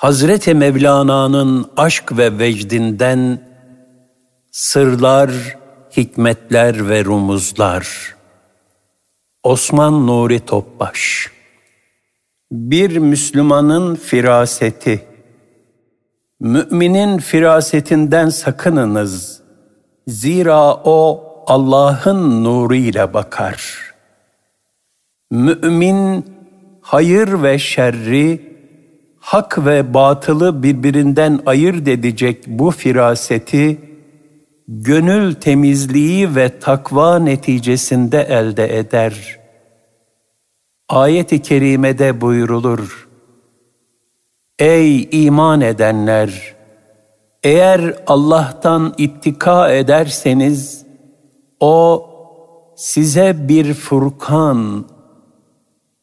Hazreti Mevlana'nın aşk ve vecdinden sırlar, hikmetler ve rumuzlar. Osman Nuri Topbaş Bir Müslümanın firaseti Müminin firasetinden sakınınız. Zira o Allah'ın nuru ile bakar. Mümin hayır ve şerri, hak ve batılı birbirinden ayırt edecek bu firaseti, gönül temizliği ve takva neticesinde elde eder. Ayet-i kerimede buyrulur. Ey iman edenler! Eğer Allah'tan ittika ederseniz, O size bir furkan,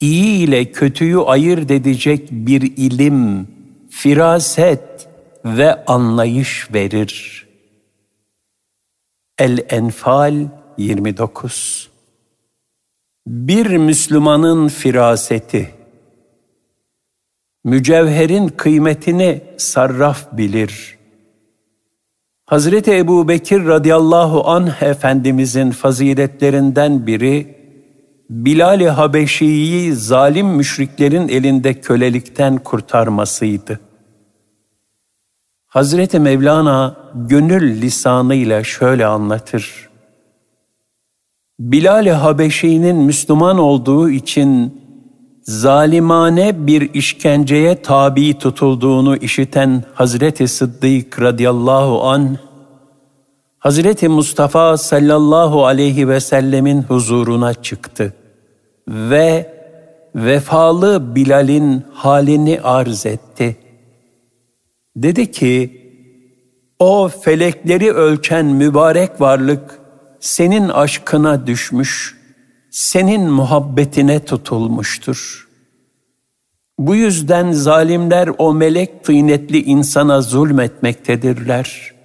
iyi ile kötüyü ayırt edecek bir ilim, firaset ve anlayış verir. El-Enfal 29 Bir Müslümanın firaseti Mücevherin kıymetini sarraf bilir. Hazreti Ebu Bekir radıyallahu anh Efendimizin faziletlerinden biri, Bilal-i Habeşi'yi zalim müşriklerin elinde kölelikten kurtarmasıydı. Hazreti Mevlana gönül lisanıyla şöyle anlatır. Bilal-i Habeşi'nin Müslüman olduğu için zalimane bir işkenceye tabi tutulduğunu işiten Hazreti Sıddık radıyallahu an Hazreti Mustafa sallallahu aleyhi ve sellemin huzuruna çıktı ve vefalı Bilal'in halini arz etti. Dedi ki, o felekleri ölçen mübarek varlık senin aşkına düşmüş, senin muhabbetine tutulmuştur. Bu yüzden zalimler o melek tıynetli insana zulmetmektedirler.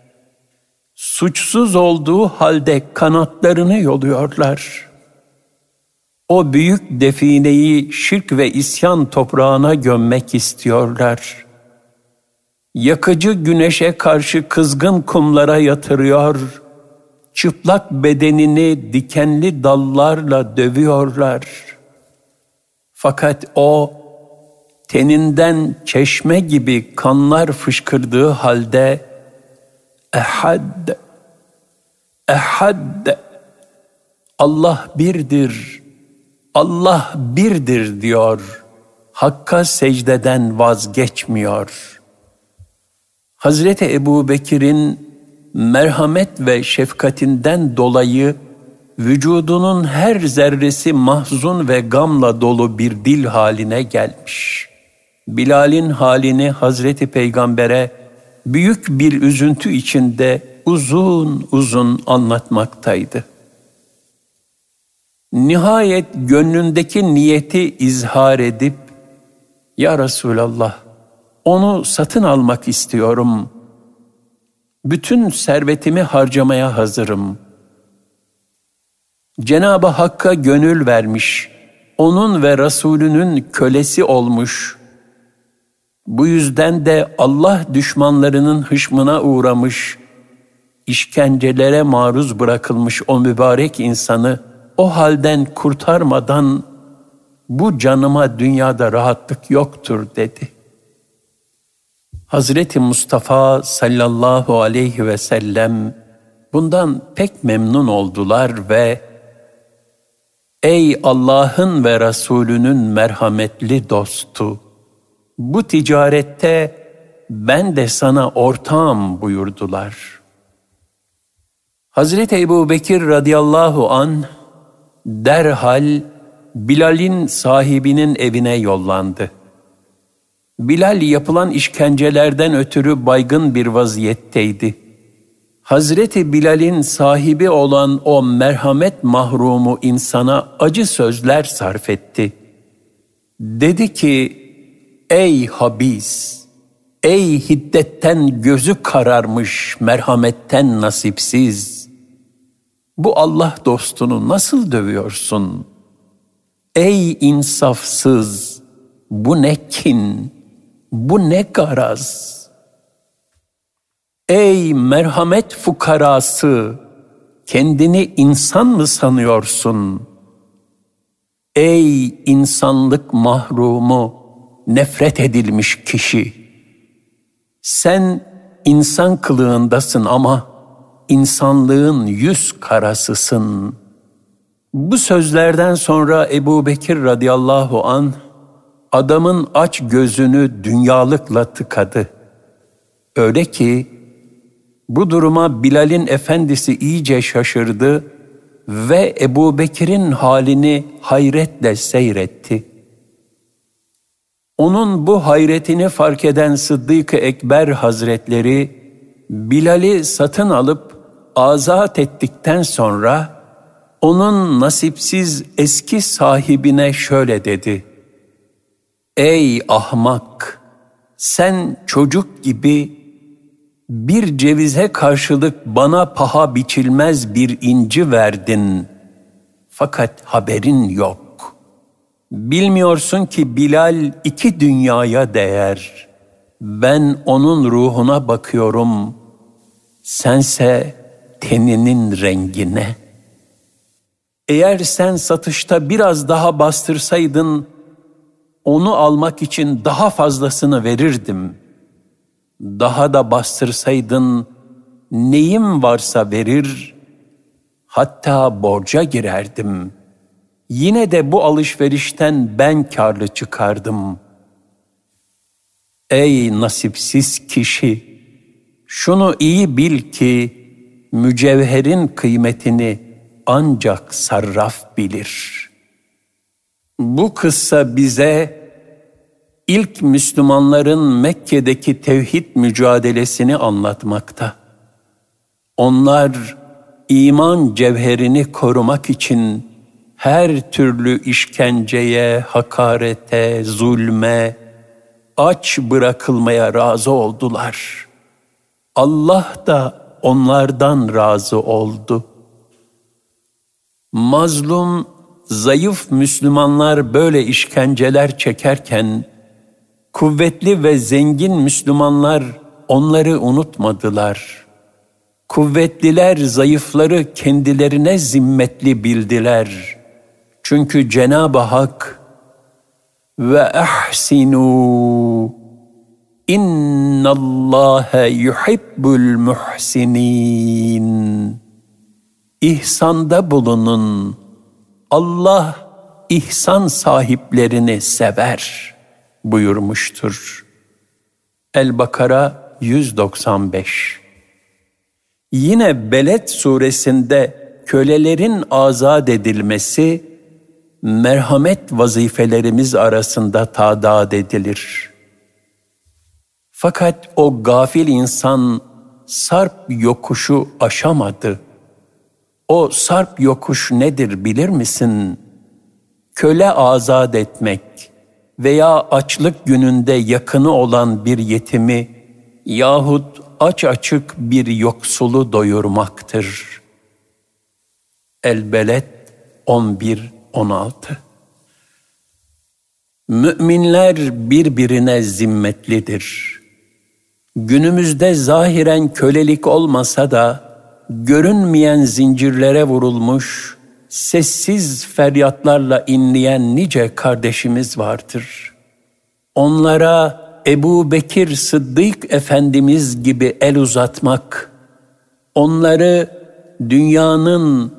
Suçsuz olduğu halde kanatlarını yoluyorlar. O büyük defineyi şirk ve isyan toprağına gömmek istiyorlar. Yakıcı güneşe karşı kızgın kumlara yatırıyor, çıplak bedenini dikenli dallarla dövüyorlar. Fakat o, teninden çeşme gibi kanlar fışkırdığı halde, Ehad, Ehad, Allah birdir, Allah birdir diyor. Hakka secdeden vazgeçmiyor. Hazreti Ebu Bekir'in merhamet ve şefkatinden dolayı vücudunun her zerresi mahzun ve gamla dolu bir dil haline gelmiş. Bilal'in halini Hazreti Peygamber'e büyük bir üzüntü içinde uzun uzun anlatmaktaydı. Nihayet gönlündeki niyeti izhar edip, Ya Resulallah, onu satın almak istiyorum. Bütün servetimi harcamaya hazırım. Cenab-ı Hakk'a gönül vermiş, onun ve Resulünün kölesi olmuş. Bu yüzden de Allah düşmanlarının hışmına uğramış, işkencelere maruz bırakılmış o mübarek insanı, o halden kurtarmadan bu canıma dünyada rahatlık yoktur dedi. Hazreti Mustafa sallallahu aleyhi ve sellem bundan pek memnun oldular ve Ey Allah'ın ve Resulünün merhametli dostu! Bu ticarette ben de sana ortağım buyurdular. Hazreti Ebu Bekir radıyallahu an derhal Bilal'in sahibinin evine yollandı. Bilal yapılan işkencelerden ötürü baygın bir vaziyetteydi. Hazreti Bilal'in sahibi olan o merhamet mahrumu insana acı sözler sarf etti. Dedi ki, ey habis, ey hiddetten gözü kararmış merhametten nasipsiz.'' bu Allah dostunu nasıl dövüyorsun? Ey insafsız, bu ne kin, Bu ne garaz? Ey merhamet fukarası, kendini insan mı sanıyorsun? Ey insanlık mahrumu, nefret edilmiş kişi! Sen insan kılığındasın ama insanlığın yüz karasısın. Bu sözlerden sonra Ebu Bekir radıyallahu an adamın aç gözünü dünyalıkla tıkadı. Öyle ki bu duruma Bilal'in efendisi iyice şaşırdı ve Ebu Bekir'in halini hayretle seyretti. Onun bu hayretini fark eden Sıddık-ı Ekber Hazretleri, Bilal'i satın alıp azat ettikten sonra, onun nasipsiz eski sahibine şöyle dedi. Ey ahmak! Sen çocuk gibi bir cevize karşılık bana paha biçilmez bir inci verdin. Fakat haberin yok. Bilmiyorsun ki Bilal iki dünyaya değer. Ben onun ruhuna bakıyorum. Sense teninin rengine. Eğer sen satışta biraz daha bastırsaydın, onu almak için daha fazlasını verirdim.'' daha da bastırsaydın neyim varsa verir, hatta borca girerdim. Yine de bu alışverişten ben karlı çıkardım. Ey nasipsiz kişi! Şunu iyi bil ki mücevherin kıymetini ancak sarraf bilir. Bu kıssa bize ilk Müslümanların Mekke'deki tevhid mücadelesini anlatmakta. Onlar iman cevherini korumak için her türlü işkenceye, hakarete, zulme, aç bırakılmaya razı oldular. Allah da onlardan razı oldu. Mazlum, zayıf Müslümanlar böyle işkenceler çekerken Kuvvetli ve zengin Müslümanlar onları unutmadılar. Kuvvetliler zayıfları kendilerine zimmetli bildiler. Çünkü Cenab-ı Hak ve ahsinu innallâhe yuhibbul muhsinin İhsanda bulunun. Allah ihsan sahiplerini sever.'' buyurmuştur. El-Bakara 195 Yine Beled suresinde kölelerin azat edilmesi, merhamet vazifelerimiz arasında tadat edilir. Fakat o gafil insan sarp yokuşu aşamadı. O sarp yokuş nedir bilir misin? Köle azat etmek, veya açlık gününde yakını olan bir yetimi yahut aç açık bir yoksulu doyurmaktır. Elbelet 11-16 Müminler birbirine zimmetlidir. Günümüzde zahiren kölelik olmasa da görünmeyen zincirlere vurulmuş sessiz feryatlarla inleyen nice kardeşimiz vardır. Onlara Ebu Bekir Sıddık Efendimiz gibi el uzatmak, onları dünyanın,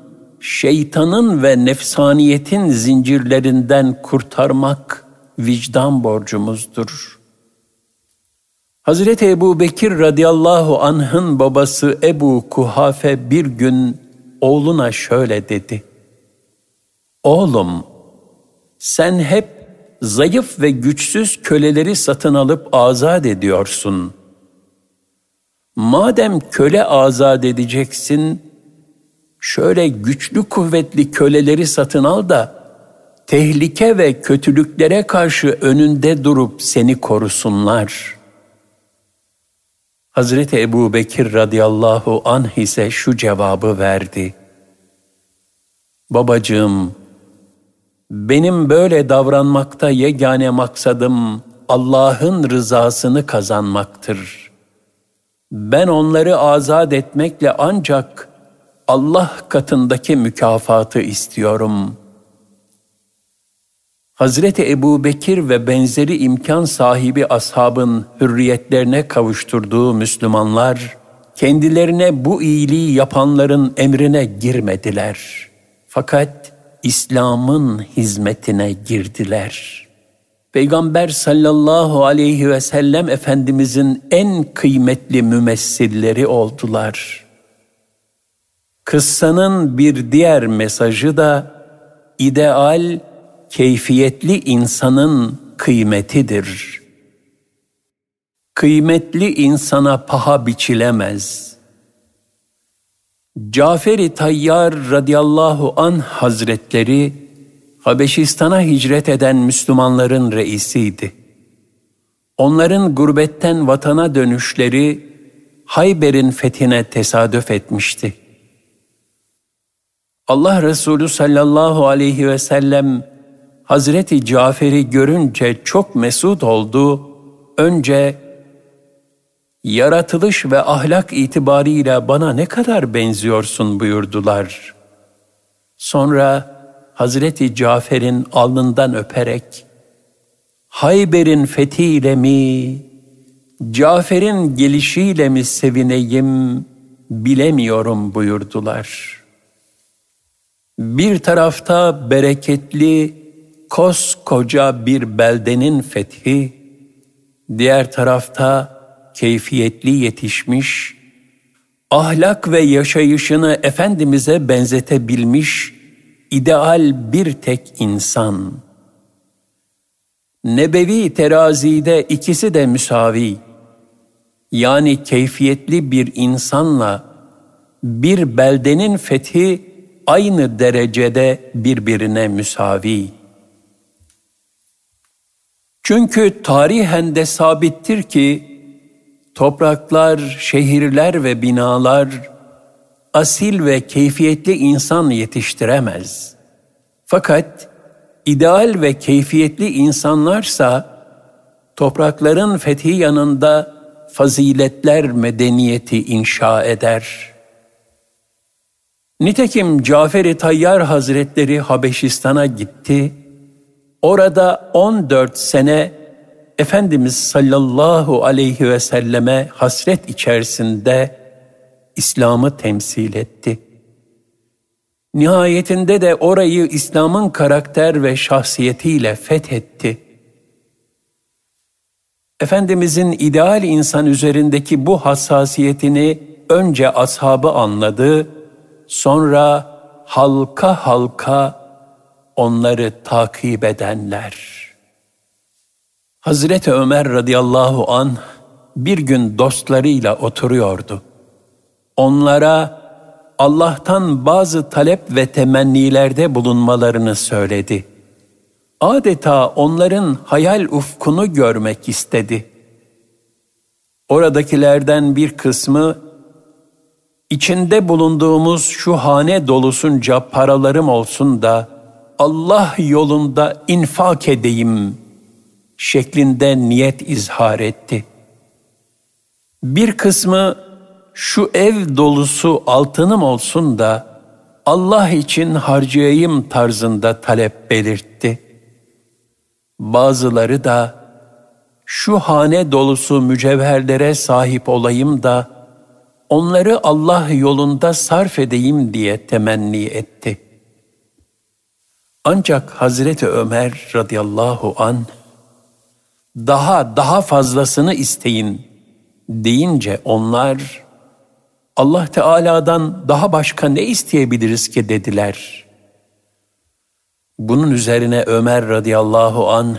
şeytanın ve nefsaniyetin zincirlerinden kurtarmak vicdan borcumuzdur. Hazreti Ebu Bekir radıyallahu anh'ın babası Ebu Kuhafe bir gün oğluna şöyle dedi. Oğlum, sen hep zayıf ve güçsüz köleleri satın alıp azat ediyorsun. Madem köle azat edeceksin, şöyle güçlü kuvvetli köleleri satın al da tehlike ve kötülüklere karşı önünde durup seni korusunlar. Hazreti Ebu Bekir radıyallahu anh ise şu cevabı verdi. Babacığım, benim böyle davranmakta yegane maksadım Allah'ın rızasını kazanmaktır. Ben onları azat etmekle ancak Allah katındaki mükafatı istiyorum. Hazreti Ebu Bekir ve benzeri imkan sahibi ashabın hürriyetlerine kavuşturduğu Müslümanlar, kendilerine bu iyiliği yapanların emrine girmediler. Fakat İslam'ın hizmetine girdiler. Peygamber sallallahu aleyhi ve sellem Efendimizin en kıymetli mümessilleri oldular. Kıssanın bir diğer mesajı da ideal, keyfiyetli insanın kıymetidir. Kıymetli insana paha biçilemez. Cafer-i Tayyar radıyallahu an hazretleri Habeşistan'a hicret eden Müslümanların reisiydi. Onların gurbetten vatana dönüşleri Hayber'in fethine tesadüf etmişti. Allah Resulü sallallahu aleyhi ve sellem Hazreti Cafer'i görünce çok mesut oldu. Önce yaratılış ve ahlak itibarıyla bana ne kadar benziyorsun buyurdular. Sonra Hazreti Cafer'in alnından öperek Hayber'in fethiyle mi, Cafer'in gelişiyle mi sevineyim bilemiyorum buyurdular. Bir tarafta bereketli, koskoca bir beldenin fethi, diğer tarafta keyfiyetli yetişmiş, ahlak ve yaşayışını Efendimiz'e benzetebilmiş ideal bir tek insan. Nebevi terazide ikisi de müsavi. Yani keyfiyetli bir insanla bir beldenin fethi aynı derecede birbirine müsavi. Çünkü tarihen de sabittir ki topraklar, şehirler ve binalar asil ve keyfiyetli insan yetiştiremez. Fakat ideal ve keyfiyetli insanlarsa toprakların fethi yanında faziletler medeniyeti inşa eder. Nitekim Cafer-i Tayyar Hazretleri Habeşistan'a gitti. Orada 14 sene Efendimiz sallallahu aleyhi ve selleme hasret içerisinde İslam'ı temsil etti. Nihayetinde de orayı İslam'ın karakter ve şahsiyetiyle fethetti. Efendimizin ideal insan üzerindeki bu hassasiyetini önce ashabı anladı, sonra halka halka onları takip edenler. Hazreti Ömer radıyallahu an bir gün dostlarıyla oturuyordu onlara Allah'tan bazı talep ve temennilerde bulunmalarını söyledi. Adeta onların hayal ufkunu görmek istedi. Oradakilerden bir kısmı, içinde bulunduğumuz şu hane dolusunca paralarım olsun da Allah yolunda infak edeyim şeklinde niyet izhar etti. Bir kısmı şu ev dolusu altınım olsun da Allah için harcayayım tarzında talep belirtti. Bazıları da şu hane dolusu mücevherlere sahip olayım da onları Allah yolunda sarf edeyim diye temenni etti. Ancak Hazreti Ömer radıyallahu an daha daha fazlasını isteyin deyince onlar Allah Teala'dan daha başka ne isteyebiliriz ki dediler. Bunun üzerine Ömer radıyallahu an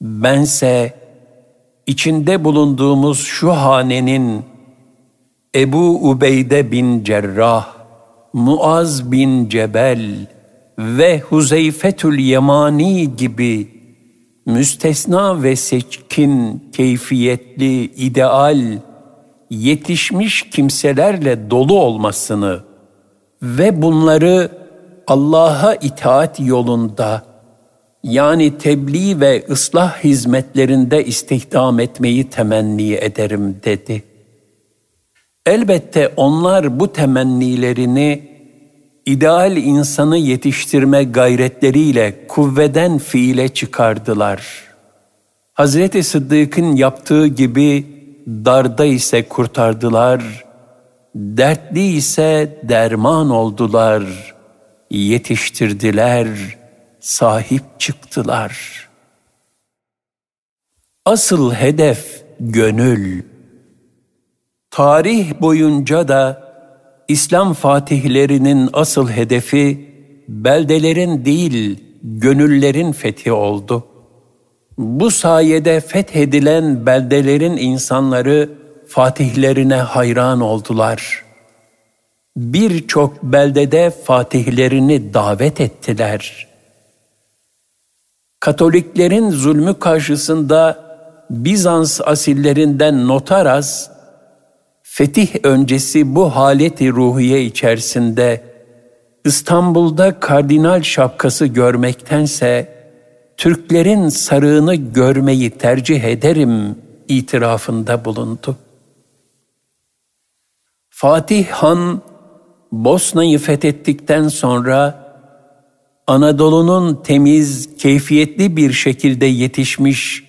bense içinde bulunduğumuz şu hanenin Ebu Ubeyde bin Cerrah, Muaz bin Cebel ve Huzeyfetül Yemani gibi müstesna ve seçkin, keyfiyetli, ideal, yetişmiş kimselerle dolu olmasını ve bunları Allah'a itaat yolunda yani tebliğ ve ıslah hizmetlerinde istihdam etmeyi temenni ederim dedi. Elbette onlar bu temennilerini ideal insanı yetiştirme gayretleriyle kuvveden fiile çıkardılar. Hazreti Sıddık'ın yaptığı gibi darda ise kurtardılar, dertli ise derman oldular, yetiştirdiler, sahip çıktılar. Asıl hedef gönül. Tarih boyunca da İslam fatihlerinin asıl hedefi beldelerin değil, gönüllerin fethi oldu. Bu sayede fethedilen beldelerin insanları fatihlerine hayran oldular. Birçok beldede fatihlerini davet ettiler. Katoliklerin zulmü karşısında Bizans asillerinden Notaras, fetih öncesi bu haleti ruhiye içerisinde İstanbul'da kardinal şapkası görmektense Türklerin sarığını görmeyi tercih ederim itirafında bulundu. Fatih Han Bosna'yı fethettikten sonra Anadolu'nun temiz, keyfiyetli bir şekilde yetişmiş,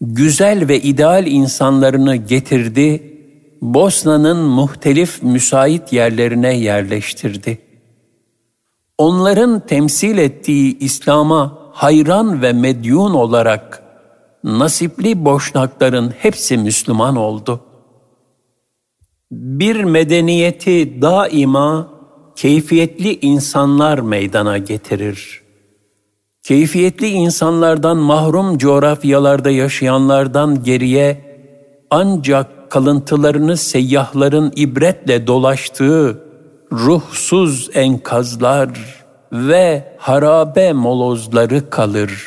güzel ve ideal insanlarını getirdi Bosna'nın muhtelif müsait yerlerine yerleştirdi. Onların temsil ettiği İslam'a hayran ve medyun olarak nasipli boşnakların hepsi Müslüman oldu. Bir medeniyeti daima keyfiyetli insanlar meydana getirir. Keyfiyetli insanlardan mahrum coğrafyalarda yaşayanlardan geriye ancak kalıntılarını seyyahların ibretle dolaştığı ruhsuz enkazlar ve harabe molozları kalır.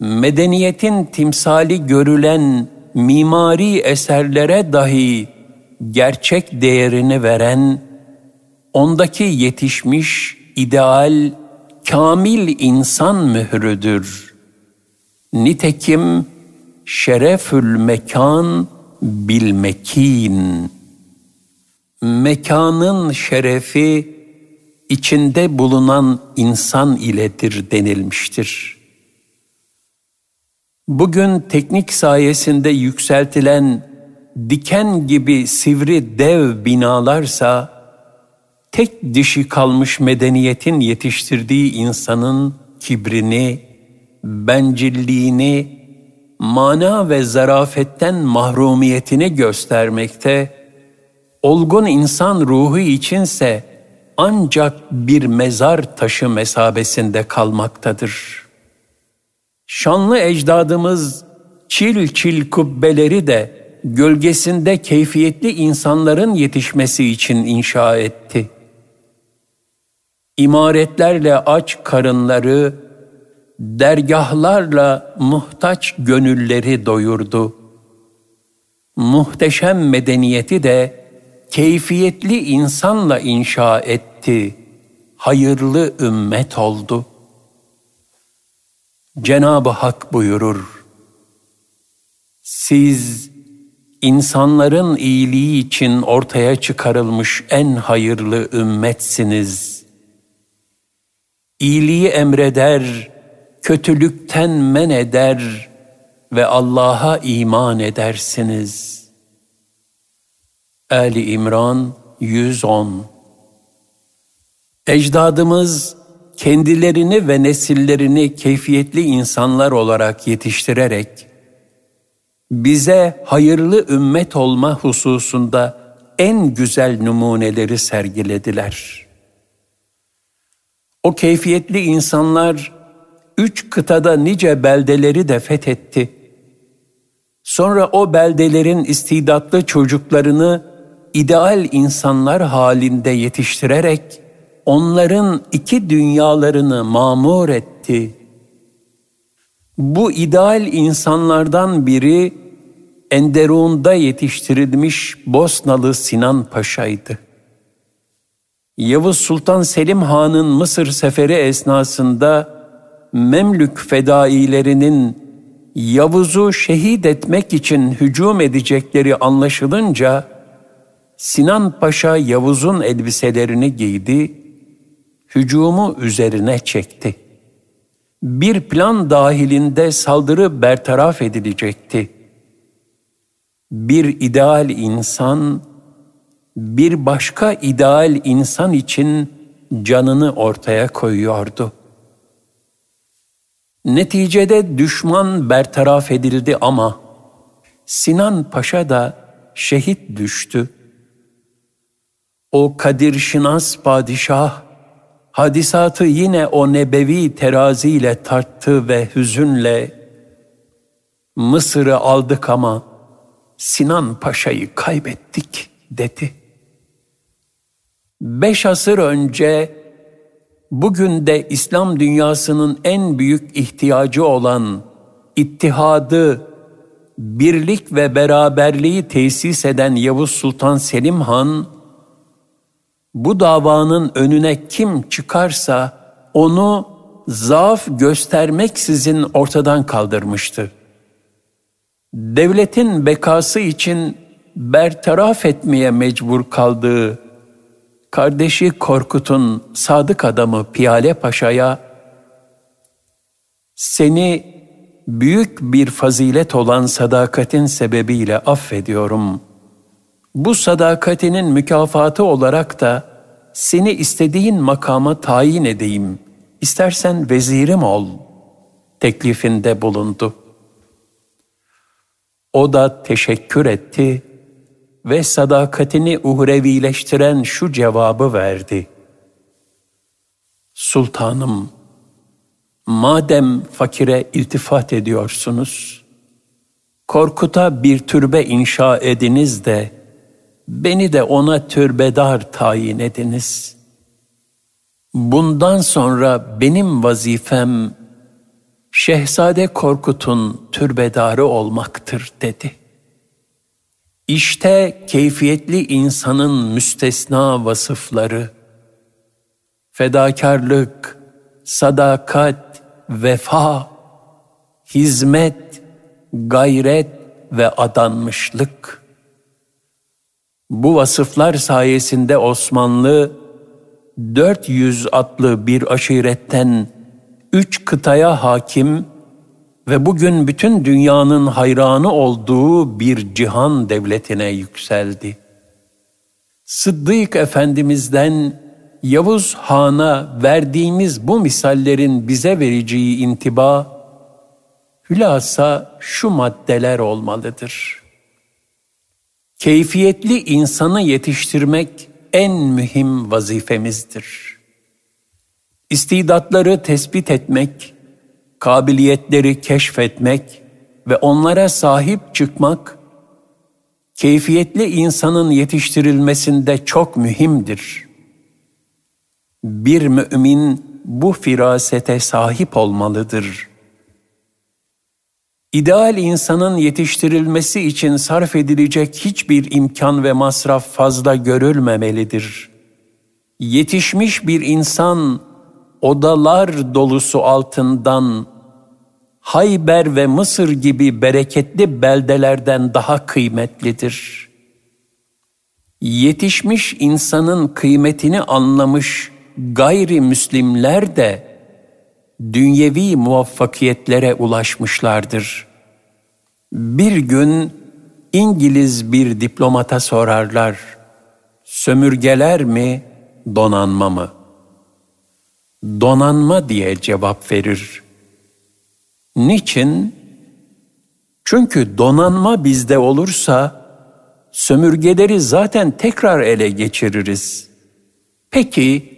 Medeniyetin timsali görülen mimari eserlere dahi gerçek değerini veren, ondaki yetişmiş ideal, kamil insan mührüdür. Nitekim şerefül mekan bil mekin. Mekanın şerefi içinde bulunan insan iledir denilmiştir. Bugün teknik sayesinde yükseltilen diken gibi sivri dev binalarsa tek dişi kalmış medeniyetin yetiştirdiği insanın kibrini, bencilliğini mana ve zarafetten mahrumiyetini göstermekte, olgun insan ruhu içinse ancak bir mezar taşı mesabesinde kalmaktadır. Şanlı ecdadımız çil çil kubbeleri de gölgesinde keyfiyetli insanların yetişmesi için inşa etti. İmaretlerle aç karınları, dergahlarla muhtaç gönülleri doyurdu. Muhteşem medeniyeti de keyfiyetli insanla inşa etti. Hayırlı ümmet oldu. Cenab-ı Hak buyurur. Siz insanların iyiliği için ortaya çıkarılmış en hayırlı ümmetsiniz. İyiliği emreder, kötülükten men eder ve Allah'a iman edersiniz. Ali İmran 110 Ecdadımız kendilerini ve nesillerini keyfiyetli insanlar olarak yetiştirerek bize hayırlı ümmet olma hususunda en güzel numuneleri sergilediler. O keyfiyetli insanlar üç kıtada nice beldeleri de fethetti. Sonra o beldelerin istidatlı çocuklarını ideal insanlar halinde yetiştirerek onların iki dünyalarını mamur etti. Bu ideal insanlardan biri Enderun'da yetiştirilmiş Bosnalı Sinan Paşa'ydı. Yavuz Sultan Selim Han'ın Mısır seferi esnasında Memlük fedailerinin Yavuz'u şehit etmek için hücum edecekleri anlaşılınca Sinan Paşa Yavuz'un elbiselerini giydi, hücumu üzerine çekti. Bir plan dahilinde saldırı bertaraf edilecekti. Bir ideal insan, bir başka ideal insan için canını ortaya koyuyordu. Neticede düşman bertaraf edildi ama Sinan Paşa da şehit düştü. O Kadir Şinas padişah hadisatı yine o nebevi teraziyle tarttı ve hüzünle Mısır'ı aldık ama Sinan Paşa'yı kaybettik dedi. Beş asır önce bugün de İslam dünyasının en büyük ihtiyacı olan ittihadı, birlik ve beraberliği tesis eden Yavuz Sultan Selim Han, bu davanın önüne kim çıkarsa onu zaaf göstermeksizin ortadan kaldırmıştı. Devletin bekası için bertaraf etmeye mecbur kaldığı kardeşi Korkut'un sadık adamı Piyale Paşa'ya seni büyük bir fazilet olan sadakatin sebebiyle affediyorum. Bu sadakatinin mükafatı olarak da seni istediğin makama tayin edeyim. İstersen vezirim ol. Teklifinde bulundu. O da teşekkür etti ve sadakatini uhrevileştiren şu cevabı verdi. Sultanım, madem fakire iltifat ediyorsunuz, Korkut'a bir türbe inşa ediniz de, beni de ona türbedar tayin ediniz. Bundan sonra benim vazifem, Şehzade Korkut'un türbedarı olmaktır dedi.'' İşte keyfiyetli insanın müstesna vasıfları, fedakarlık, sadakat, vefa, hizmet, gayret ve adanmışlık. Bu vasıflar sayesinde Osmanlı 400 atlı bir aşiretten üç kıtaya hakim ve bugün bütün dünyanın hayranı olduğu bir cihan devletine yükseldi. Sıddık Efendimiz'den Yavuz Han'a verdiğimiz bu misallerin bize vereceği intiba, hülasa şu maddeler olmalıdır. Keyfiyetli insanı yetiştirmek en mühim vazifemizdir. İstidatları tespit etmek, kabiliyetleri keşfetmek ve onlara sahip çıkmak, keyfiyetli insanın yetiştirilmesinde çok mühimdir. Bir mümin bu firasete sahip olmalıdır. İdeal insanın yetiştirilmesi için sarf edilecek hiçbir imkan ve masraf fazla görülmemelidir. Yetişmiş bir insan odalar dolusu altından Hayber ve Mısır gibi bereketli beldelerden daha kıymetlidir. Yetişmiş insanın kıymetini anlamış gayrimüslimler de dünyevi muvaffakiyetlere ulaşmışlardır. Bir gün İngiliz bir diplomata sorarlar, sömürgeler mi, donanma mı? Donanma diye cevap verir. Niçin? Çünkü donanma bizde olursa sömürgeleri zaten tekrar ele geçiririz. Peki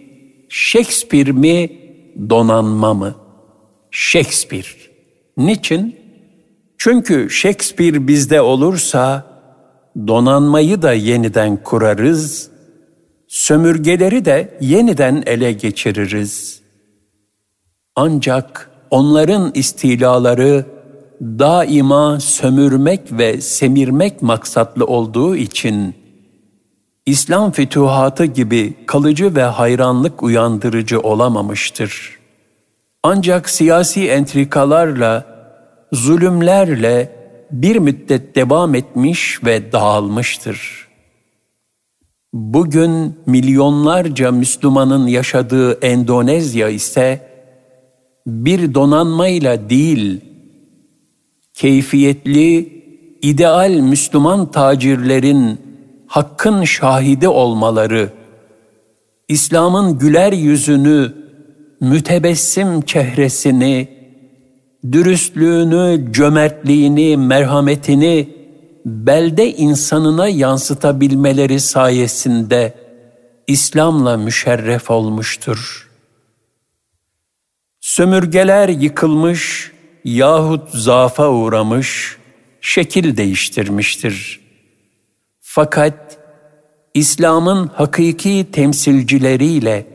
Shakespeare mi, donanma mı? Shakespeare. Niçin? Çünkü Shakespeare bizde olursa donanmayı da yeniden kurarız, sömürgeleri de yeniden ele geçiririz. Ancak onların istilaları daima sömürmek ve semirmek maksatlı olduğu için İslam fütuhatı gibi kalıcı ve hayranlık uyandırıcı olamamıştır. Ancak siyasi entrikalarla, zulümlerle bir müddet devam etmiş ve dağılmıştır. Bugün milyonlarca Müslümanın yaşadığı Endonezya ise bir donanmayla değil, keyfiyetli, ideal Müslüman tacirlerin hakkın şahidi olmaları, İslam'ın güler yüzünü, mütebessim çehresini, dürüstlüğünü, cömertliğini, merhametini belde insanına yansıtabilmeleri sayesinde İslam'la müşerref olmuştur. Sömürgeler yıkılmış yahut zafa uğramış, şekil değiştirmiştir. Fakat İslam'ın hakiki temsilcileriyle,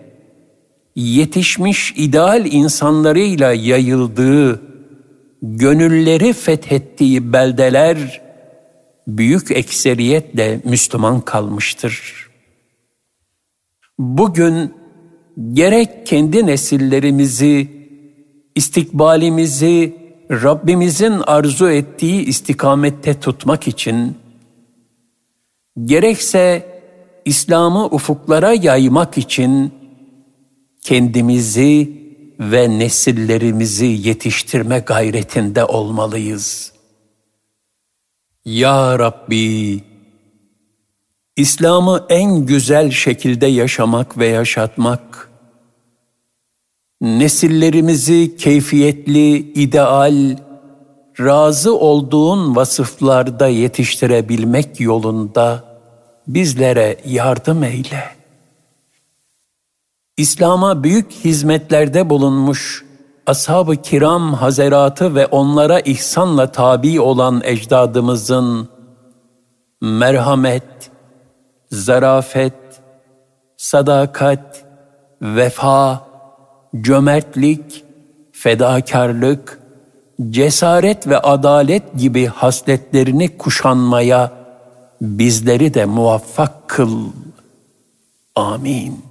yetişmiş ideal insanlarıyla yayıldığı, gönülleri fethettiği beldeler büyük ekseriyetle Müslüman kalmıştır. Bugün gerek kendi nesillerimizi, istikbalimizi Rabbimizin arzu ettiği istikamette tutmak için gerekse İslam'ı ufuklara yaymak için kendimizi ve nesillerimizi yetiştirme gayretinde olmalıyız. Ya Rabbi, İslam'ı en güzel şekilde yaşamak ve yaşatmak, nesillerimizi keyfiyetli, ideal, razı olduğun vasıflarda yetiştirebilmek yolunda bizlere yardım eyle. İslam'a büyük hizmetlerde bulunmuş ashab-ı kiram hazeratı ve onlara ihsanla tabi olan ecdadımızın merhamet, zarafet, sadakat, vefa, cömertlik, fedakarlık, cesaret ve adalet gibi hasletlerini kuşanmaya bizleri de muvaffak kıl. Amin.